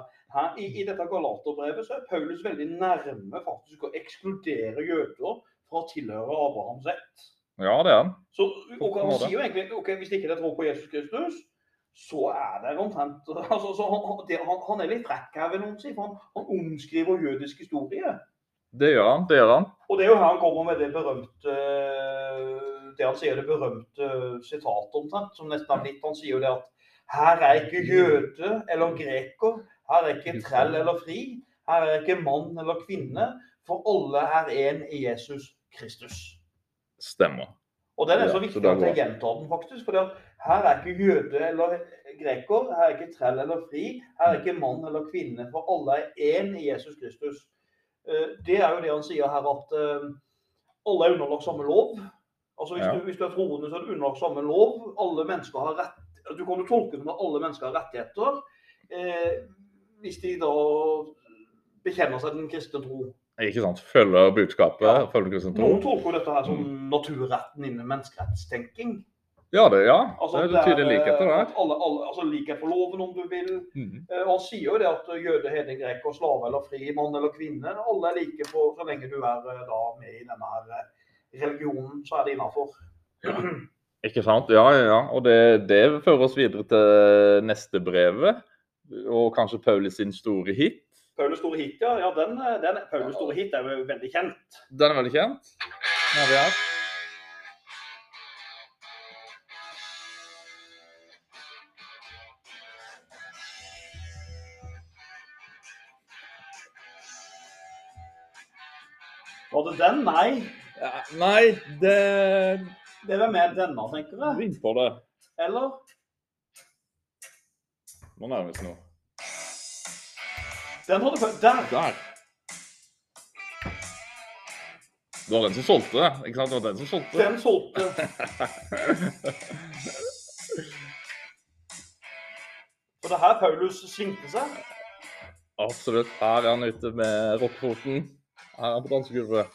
i, I dette Galaterbrevet så er Paulus veldig nærme faktisk å ekskludere jøder fra å tilhøre Abrahams rett. Ja, det er han. Så og Han sier jo egentlig ok, hvis ikke det er tro på Jesus Kristus, så er det omtrent <laughs> altså, så han, han, det, han, han er litt frekk her, vil noen si. for Han, han omskriver jødisk historie. Det gjør han. Det gjør han. Og det er jo her han kommer med det berømte Det han sier det berømte sitatet omtrent, som nesten er blitt Han sier jo det at her er ikke jøde eller greker, her er ikke trell eller fri, her er ikke mann eller kvinne, for alle er én i Jesus Kristus. Stemmer. Og den er så viktig viktig så at jeg gjentar den faktisk. For her er ikke jøde eller greker, her er ikke trell eller fri, her er ikke mann eller kvinne, for alle er én i Jesus Kristus. Eh, Det er jo det han sier her, at eh, alle er underlagt samme lov. Altså Hvis, Ja. du, hvis du er troende, så er du underlagt samme lov. Alle mennesker har rett Du kan jo tolke det med at alle mennesker har rettigheter. Eh, hvis de da bekjenner seg til den kristne tro. Ikke sant? Følger budskapet. Ja. Følger kristne tro. Noen tolker jo dette her som naturretten innen menneskerettstenking. Ja, det, ja. Altså, det er tydelig likheter der. Alle, alle, altså likhet for loven, om du vil. Mm. Eh, Og han sier jo det at jøde, hedning, greker, slave eller fri, mann eller kvinne, alle er like for så lenge du er eh, da med i denne her eh, religionen, så er det innafor. Ikke sant? Ja, ja, ja. Og det, det fører oss videre til neste brevet. Og kanskje Paulus sin store hit. Paulus store hit, ja. ja den, eh, den, Paulus store hit er jo veldig kjent. Den er veldig kjent. Den har vi hatt. Var det den? Nei. Ja, nei, det Det vel mer denne, tenker jeg. På det. Eller? Nå nærmer nå. Den hadde Paul- Der! Der. Det var den som solgte det. Ikke sant? Det var den som solgte. Den solgte. <laughs> For det her Paulus svingte seg. Absolutt. Her er han ute med rockefoten. Her er han på dansegulvet.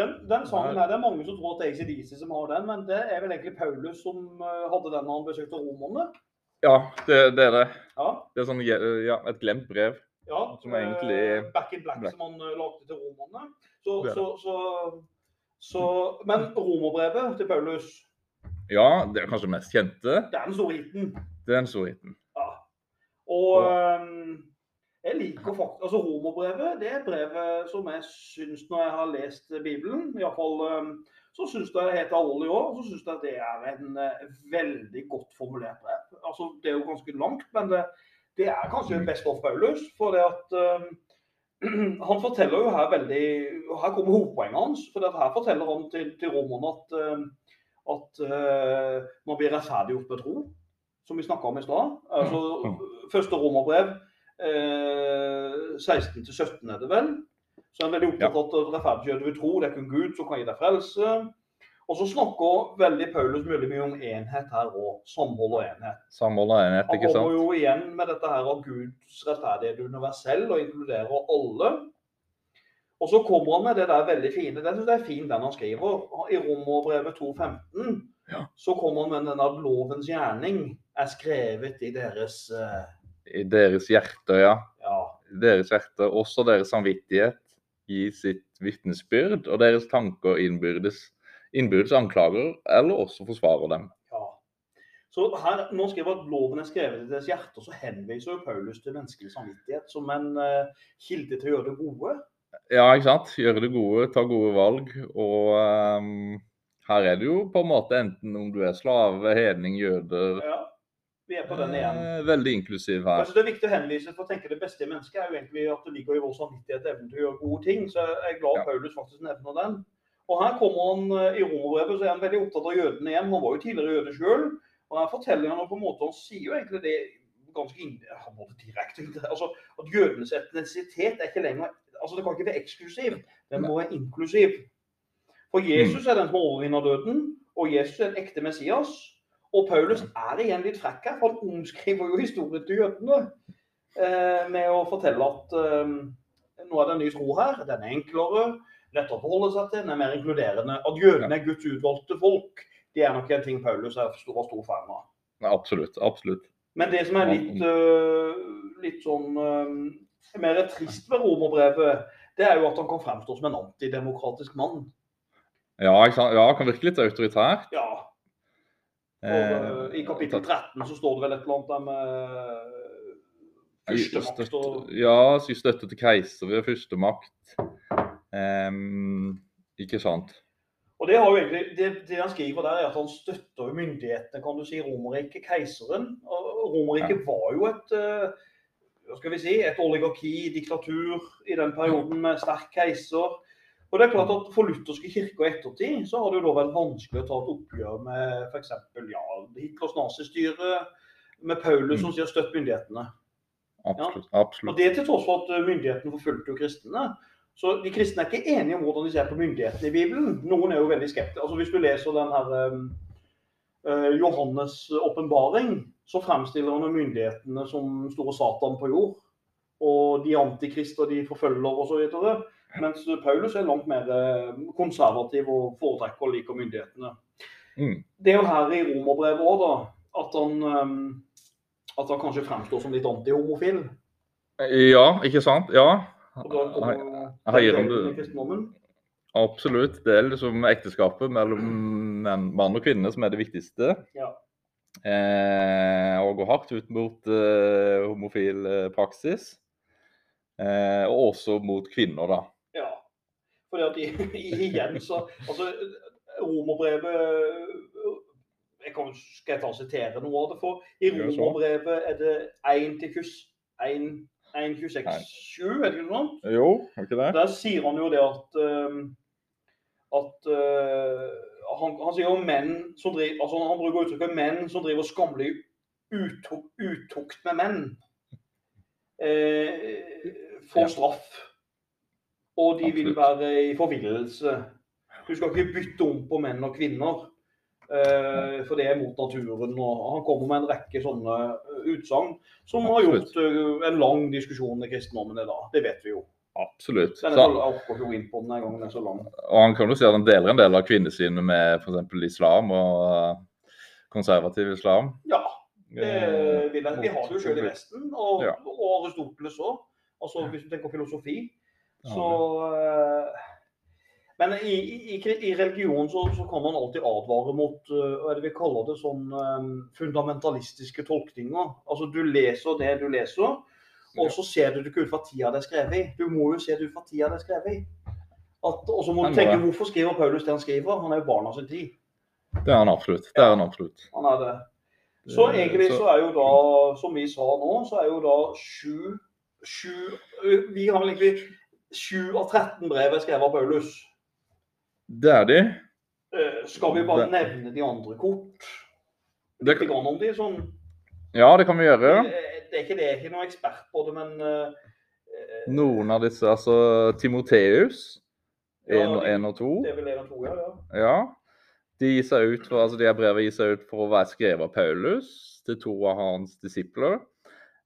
Den, den sangen her, Det er mange som tror at det er ACDC som har den, men det er vel egentlig Paulus som eh, hadde den når han besøkte romerne. Ja, det, det er det. Ja, Det er sånn, ja, et glemt brev. ja Som egentlig- eh, Back in Black, Black. som han eh, lagde til romerne. Så, så, så, så, men romerbrevet til Paulus, Ja, det er kanskje det mest kjente. det er den store hiten. Det er den store hiten. Ja. Og ehm, jeg liker faktisk Altså romerbrevet, det er brevet som jeg syns når jeg har lest Bibelen, iallfall fall så syns jeg helt alvorlig òg, så syns jeg det er en eh, veldig godt formulert brev. Altså, det er jo ganske langt, men det, det er kanskje best of Paulus. For det at uh, <clears throat> han forteller jo her veldig Her kommer hovedpoenget hans. For det at her forteller han til, til romerne at, uh, at uh, man blir rettferdiggjort med tro som vi snakka om i stad. Altså, første romerbrev, eh, 16-17 er det vel. Så er han veldig opptatt av at rettferdiggjør du ved tro, det er kun Gud som kan gi deg frelse. Og så snakker veldig Paulus veldig mye om enhet her òg. Samhold og enhet. Samhold og enhet, ikke sant? Han kommer jo igjen med dette her av Guds rettferdighet universell og inkluderer alle. Og så kommer han med det der veldig fine. Det syns jeg er fint, den han skriver. I Romerbrevet 2,15 Ja. så kommer han med den der lovens gjerning er skrevet i deres eh, I deres hjerter, ja. Ja. Deres hjerter, også deres samvittighet i sitt vitnesbyrd, og deres tanker innbyrdes, innbyrdes anklager, eller også forsvarer dem. ja. Så her, Nå skriver at loven er skrevet i deres hjerter, så henviser jo Paulus til menneskelig samvittighet som en uh, kilde til å gjøre det gode. Ja, ikke sant? Gjøre det gode, ta gode valg. Og um, her er det jo på en måte enten om du er slave, hedning, jøder Ja, Vi er på den igjen. eh, Veldig inklusiv her. Altså, Det er viktig å henvise for å tenke det beste i mennesket er jo egentlig at det ligger i vår samvittighet evnen til å gjøre gode ting. Så jeg er glad Ja. Paulus faktisk nevner den. Og her kommer han eh, i romerbrevet, så er han veldig opptatt av jødene igjen. Han var jo tidligere jøde sjøl. Og her forteller han på en måte, han sier jo egentlig det ganske inn, han var det direkte altså, At jødenes etnisitet er ikke lenger altså Det kan ikke være eksklusiv, den må være inklusiv. For Jesus er den som overvinner døden, og Jesus er en ekte Messias. Og Paulus er igjen litt frekk her, for han omskriver jo historien til jødene eh, med å fortelle at eh, nå er det en ny tro her. Den er enklere, lettere å forholde seg til, den er mer inkluderende. At jødene er Guds utvalgte folk, det er nok en ting Paulus er stor, stor fan av. Absolutt. Absolutt. Men det som er litt, øh, litt sånn mer trist ved romerbrevet, det er jo at han kan fremstå som en antidemokratisk mann. Ja, ja, kan virke litt autoritær. Ja, for øh, I kapittel 13 så står det vel et eller annet med førstemakt og Ja, si støtte til keiser ved førstemakt. Um, ikke sant. Og det, egentlig, det, det han skriver der, er at han støtter myndighetene, kan du si, Romerriket, keiseren. Romerriket ja. var jo et hva skal vi si, et oligarki, diktatur, i den perioden med sterk keiser. Og det er klart at For lutherske kirker i ettertid så har det jo da vært vanskelig å ta et oppgjør med f.eks. Ja, Hitlers nazistyre, med Paulus som sier 'støtt myndighetene'. Absolutt. Og absolutt. det til tross for at øh, myndighetene forfulgte jo kristne. Så de kristne er ikke enige om hvordan de ser på myndighetene i Bibelen. Noen er jo veldig skeptiske. Altså Hvis du leser den her øh, Johannes' åpenbaring, så fremstiller han myndighetene som store Satan på jord. Og de antikrister antikrist og de forfølger osv. Mens Paulus er langt mer øh, konservativ og foretrekker å like myndighetene. Mm. Det er jo her i romerbrevet òg, da, at han, øh, at han kanskje fremstår som litt antihomofil. Ja, ikke sant? Ja. Og om. Absolutt. Det er liksom ekteskapet mellom mann og kvinne som er det viktigste. Ja. Eh, og går hardt ut mot eh, homofil eh, praksis. Eh, og også mot kvinner, da. Fordi at i- <laughs> i- igjen så Altså, romerbrevet jeg kan, Skal jeg ta og sitere noe av det? For i romerbrevet er det 1 til 1.26.7, er det ikke noe sånt? Jo, er ikke det? Der sier han jo det at um, at uh, han, han sier jo menn som driver altså Han bruker uttrykket 'menn som driver skammelig utok, utukt med menn', eh, får straff. Og de vil være i forvillelse. Du skal ikke bytte om på menn og kvinner. eh, for det er mot naturen. og Han kommer med en rekke sånne eh, utsagn som har gjort eh, en lang diskusjon i kristendommen i dag. Det vet vi jo. Absolutt. Så, og han kan jo si at han deler en del av kvinnesynet med f.eks. islam og eh, konservativ islam. Ja, det vil jeg. Vi har det jo sjøl i Vesten, og, Ja. og Aristoteles òg. Altså, hvis du tenker filosofi. Ja. Så eh, Men i, i, i religion så, så kan man alltid advare mot eh, hva er det vi kaller det, sånn eh, fundamentalistiske tolkninger. Altså, du leser det du leser, og så ser du det ikke ut fra tida det er skrevet i. Du må jo se det ut fra tida det er skrevet i. Og så må du tenke hvorfor skriver Paulus det han skriver? Han er jo barna sin tid. Det er han absolutt. Det er han absolutt. Han er det. Så egentlig så- så er jo da, som vi sa nå, så er jo da sju, sju Vi har vel egentlig sju av 13 brev er skrevet av Paulus. Det er de. Eh, Skal vi bare Det- nevne de andre kort? Det, Litt om de, sånn. ja, det kan vi gjøre. Eh, Det er ikke det, er ikke noen ekspert på det, men eh, eh, Noen av disse, altså Timoteus, Ja, 1 de- og 2. det er vel en og to, ja. ja. Ja. De for, altså de her brevene gir seg ut for å være skrevet av Paulus til to av hans disipler.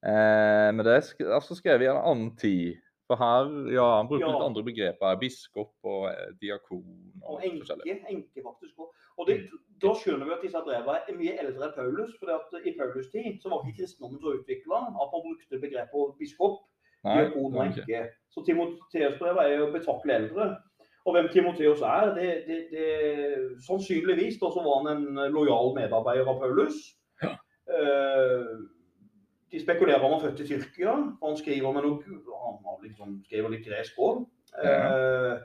Eh, men det er sk altså skrevet i en annen tid. For her, ja, Han bruker Ja. litt andre begreper. Biskop og eh, diakon og Og enke, enke faktisk også. Og det, Da skjønner vi at disse brevene er mye eldre enn Paulus. for I Paulus' tid så var ikke kristendommen så utvikla at man brukte begrepet biskop, Nei, diakon og enke. Så Timoteus' brev er jo betraktelig eldre. Og hvem Timoteus er, det, det, det Sannsynligvis da, så var han en lojal medarbeider av Paulus. Ja. Eh, de spekulerer om han er født i Tyrkia. for Han skriver med noe, han liksom, skriver litt gresk òg. Eh,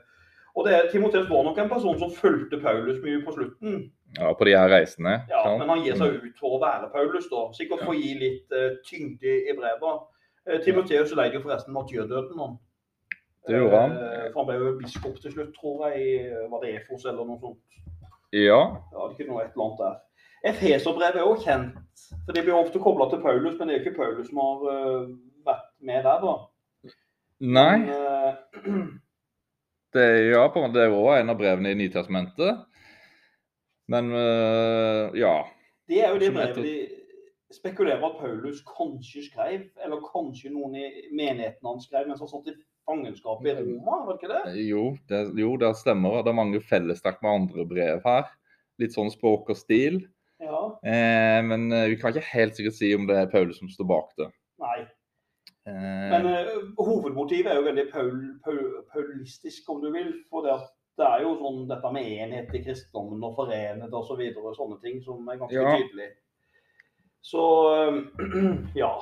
og det, er- Timoteus var nok en person som fulgte Paulus mye på slutten. Ja, på de her reisene. Ja, sant? Men han gir seg ut for å være Paulus, da. Sikkert for å gi litt eh, tyngde i brevet. Uh, Timoteus jo forresten martyrdøden, han. Det gjorde han. Eh, for han ble jo biskop til slutt, tror jeg. i- Var det Efos eller noe sånt? Ja, Ja, det er ikke noe et eller annet der. Efeserbrevet er jo kjent. For De blir ofte kobla til Paulus, men det er jo ikke Paulus som har uh, vært med der, da. Nei. Men, uh, Det, ja, på en måte, det er også en av brevene i Nytestamentet. Men uh, ja. Det er jo det brevet de spekulerer at Paulus kanskje skrev, eller kanskje noen i menigheten hans skrev mens han satt i fangenskap i Roma, var det ikke det? Jo, det, jo, det stemmer. Det er mange fellestrekk med andre brev her. Litt sånn språk og stil. Ja. Eh, men eh, vi kan ikke helt sikkert si om det er Paulus som står bak det. Nei. Eh, Men eh, hovedmotivet er jo veldig paul, paul, paulistisk, om du vil. For det, det er jo sånn dette med enhet i kristendommen og forenet osv. Så videre, og sånne ting som er ganske Ja. tydelig. Så eh, <clears throat> ja.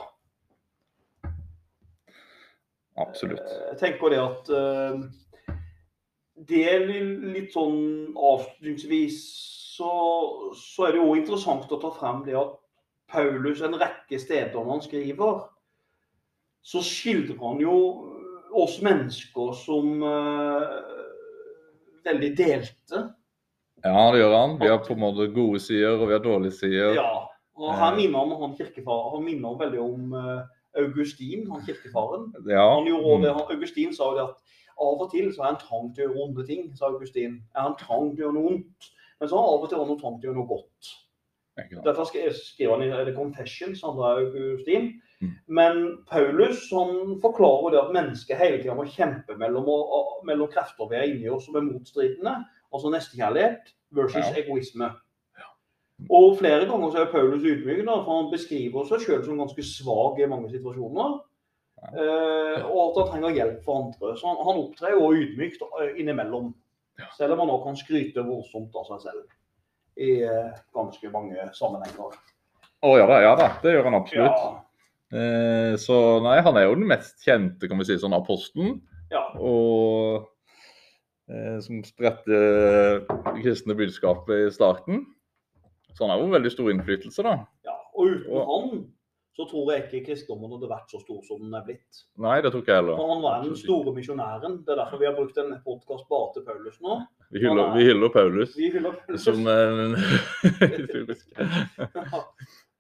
absolutt. Eh, Jeg tenker det at det er litt sånn avslutningsvis så, så er det jo interessant å ta frem det at Paulus en rekke steder når han skriver, så skildrer han jo oss mennesker som uh, veldig delte. Ja, det gjør han. Vi har på en måte gode sider, og vi har dårlige sider. Ja. Og her minner han, han kirkefar, han minner veldig om uh, Augustin, han kirkefaren. Ja. Han gjorde det. Mm. Han, Augustin sa jo det at av og til så er han trang til å gjøre onde ting, sa Augustin. Er han trang til å gjøre noe ondt, men så har han av og til noe trang til noe godt. Derfor skrev, han i The Confessions, andre Augustin. Mm. Men Paulus han forklarer det at mennesket hele tida må kjempe mellom, mellom krefter vi er inni oss som er motstridende, altså nestekjærlighet versus Ja. egoisme. Og flere ganger så er Paulus ydmyk, for han beskriver seg selv som ganske svak i mange situasjoner. Eh, og at han trenger hjelp fra andre. Så han, han opptrer jo ydmykt eh, innimellom. Ja. Selv om han også kan skryte voldsomt av seg selv i eh, ganske mange sammenhenger. Å ja da, ja da. Det gjør han absolutt. Ja, Eh, så nei, han er jo den mest kjente, kan vi si, sånn apostelen. ja. Og eh, som spredte det kristne budskapet i starten. Så han har jo veldig stor innflytelse, da. ja. Og uten Og- han så tror jeg ikke kristendommen hadde vært så stor som den er blitt. Nei, det tror ikke jeg heller. For han var den store misjonæren. Det er derfor vi har brukt en podkast bare til Paulus nå. Vi hyller, vi hyller Paulus Vi hyller Paulus. som <laughs> en historisk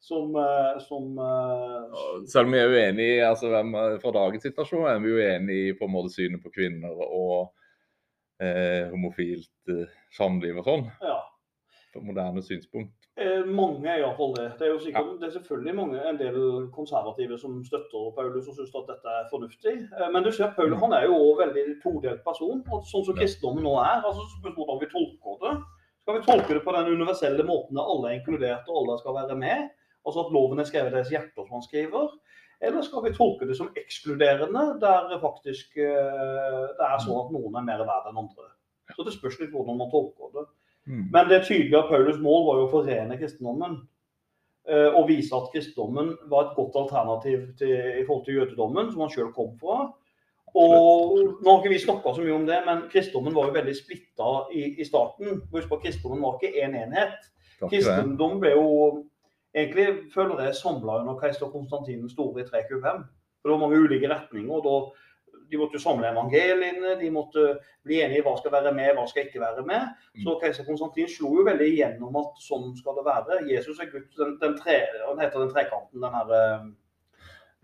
som, eh, som eh, Selv om vi er uenige i altså, hvem, fra dagens situasjon, er vi uenige i på en måte synet på kvinner og eh, homofilt eh, samliv og sånn. ja. Moderne synspunkt. Eh, Mange er iallfall det. Det er jo sikkert, det er selvfølgelig mange, en del konservative som støtter Paulus og syns at dette er fornuftig. Eh, Men du ser, Paulus han er jo også veldig todelt person, og sånn som kristendommen nå er. altså Hvordan vi tolker det. Skal vi tolke det på den universelle måten der alle er inkludert og alle skal være med? Altså at loven er skrevet i deres hjerter, som han skriver? Eller skal vi tolke det som ekskluderende, der faktisk eh, det er sånn at noen er mer verd enn andre? Så det spørs litt hvordan man tolker det. Mm. Men det tydelige av Paulus mål var jo å forene kristendommen. eh, Og vise at kristendommen var et godt alternativ til, i forhold til jødedommen, som han sjøl kom fra. Og Nå har ikke vi snakka så mye om det, men kristendommen var jo veldig splitta i, i starten. Husk på at Kristendommen var ikke én enhet. Takk. Kristendom ble jo egentlig, føler jeg, samla under keiser Konstantin den store i 325. For det var mange ulike retninger. og da de måtte jo samle evangeliene, de måtte bli enige i hva skal være med, hva skal ikke være med. Så keiser Konstantin slo jo veldig igjennom at sånn skal det være. Jesus er Guds den, den tre, Han heter den trekanten, den herre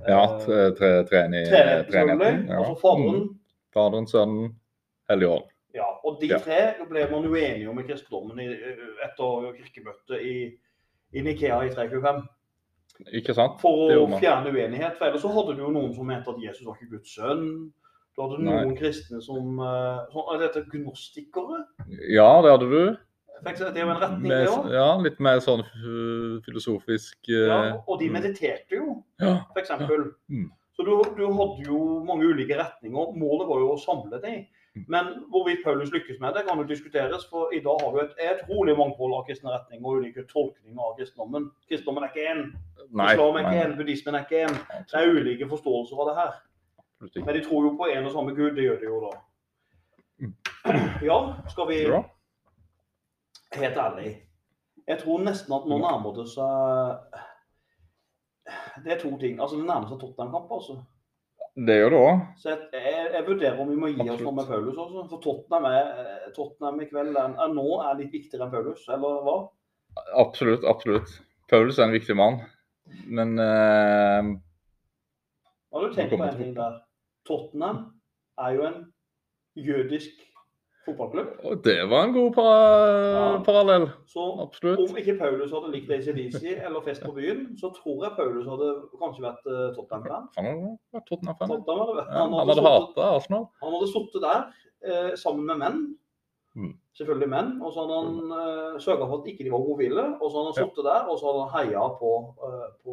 Ja, tre, tre, treenig- Treenigheten. Ja. Altså Faderen, Mm. Faderen, Sønnen, Hellig Ånd. Ja, og de tre ble man uenige om i kristendommen i, etter kirkemøtet i, i Nikea i 325. Ikke sant? For å fjerne uenighet. For ellers så hadde du jo noen som mente at Jesus var ikke Guds sønn. Du hadde Nei. noen kristne som som sånn, Dette gnostikere. Ja, det hadde du. Det er jo en retning, det òg. ja, litt mer sånn filosofisk uh, Ja, og de mediterte jo, ja. for eksempel. Mm. Så du, du hadde jo mange ulike retninger. Målet var jo å samle dem. Mm. Men hvorvidt Paulus lykkes med det, kan jo diskuteres. For i dag har du et, utrolig mangfold av kristne retninger og ulike tolkninger av kristendommen. Kristendommen er ikke én. Islam er ikke én. Buddhismen er ikke én. Det er ulike forståelser av det her. Men de tror jo på en og samme gud. Det gjør de jo da. Mm. Ja, skal vi Helt ærlig. Jeg tror nesten at nå nærmer det seg Det er to ting. Altså, det nærmer seg Tottenham-kamp, altså. Det gjør det òg. Så jeg, jeg, jeg vurderer om vi må gi oss noe med Paulus også. For Tottenham, er, Tottenham i kveld er, er nå er litt viktigere enn Paulus, eller hva? Absolutt. Absolutt. Paulus er en viktig mann. Men eh, Har du tenkt på en ting der? Tottenham er jo en jødisk fotballklubb. og det var en god par Ja. parallell. Så Absolutt. om ikke Paulus hadde likt ACDC eller Fest på byen, så tror jeg Paulus hadde kanskje vært uh, Tottenham-fan. Han hadde vært Tottenham-fan. ja. Tottenham Ja, Han hadde hadde hata Arsenal. Han hadde sittet der eh, sammen med menn. Mm. Selvfølgelig menn. Og så hadde han eh, sørga for at ikke de var homofile. Og så hadde han Ja. der og så hadde han heia på, eh, på,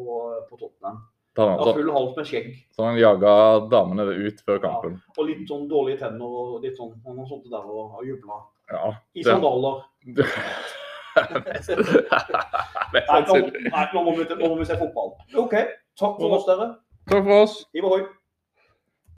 på Tottenham. Hadde Ja, han- full hals med skjegg Så han jaga damene ut før kampen. og litt sånn dårlige tenner. og litt sånn, Han har sittet der og, og jubla. Ja. I sandaler. <laughs> Mest Nei, nå, sannsynlig. nei nå, må vi, nå må vi se fotball. OK. Takk for oss, dere. Takk for oss. Hiv ohoi.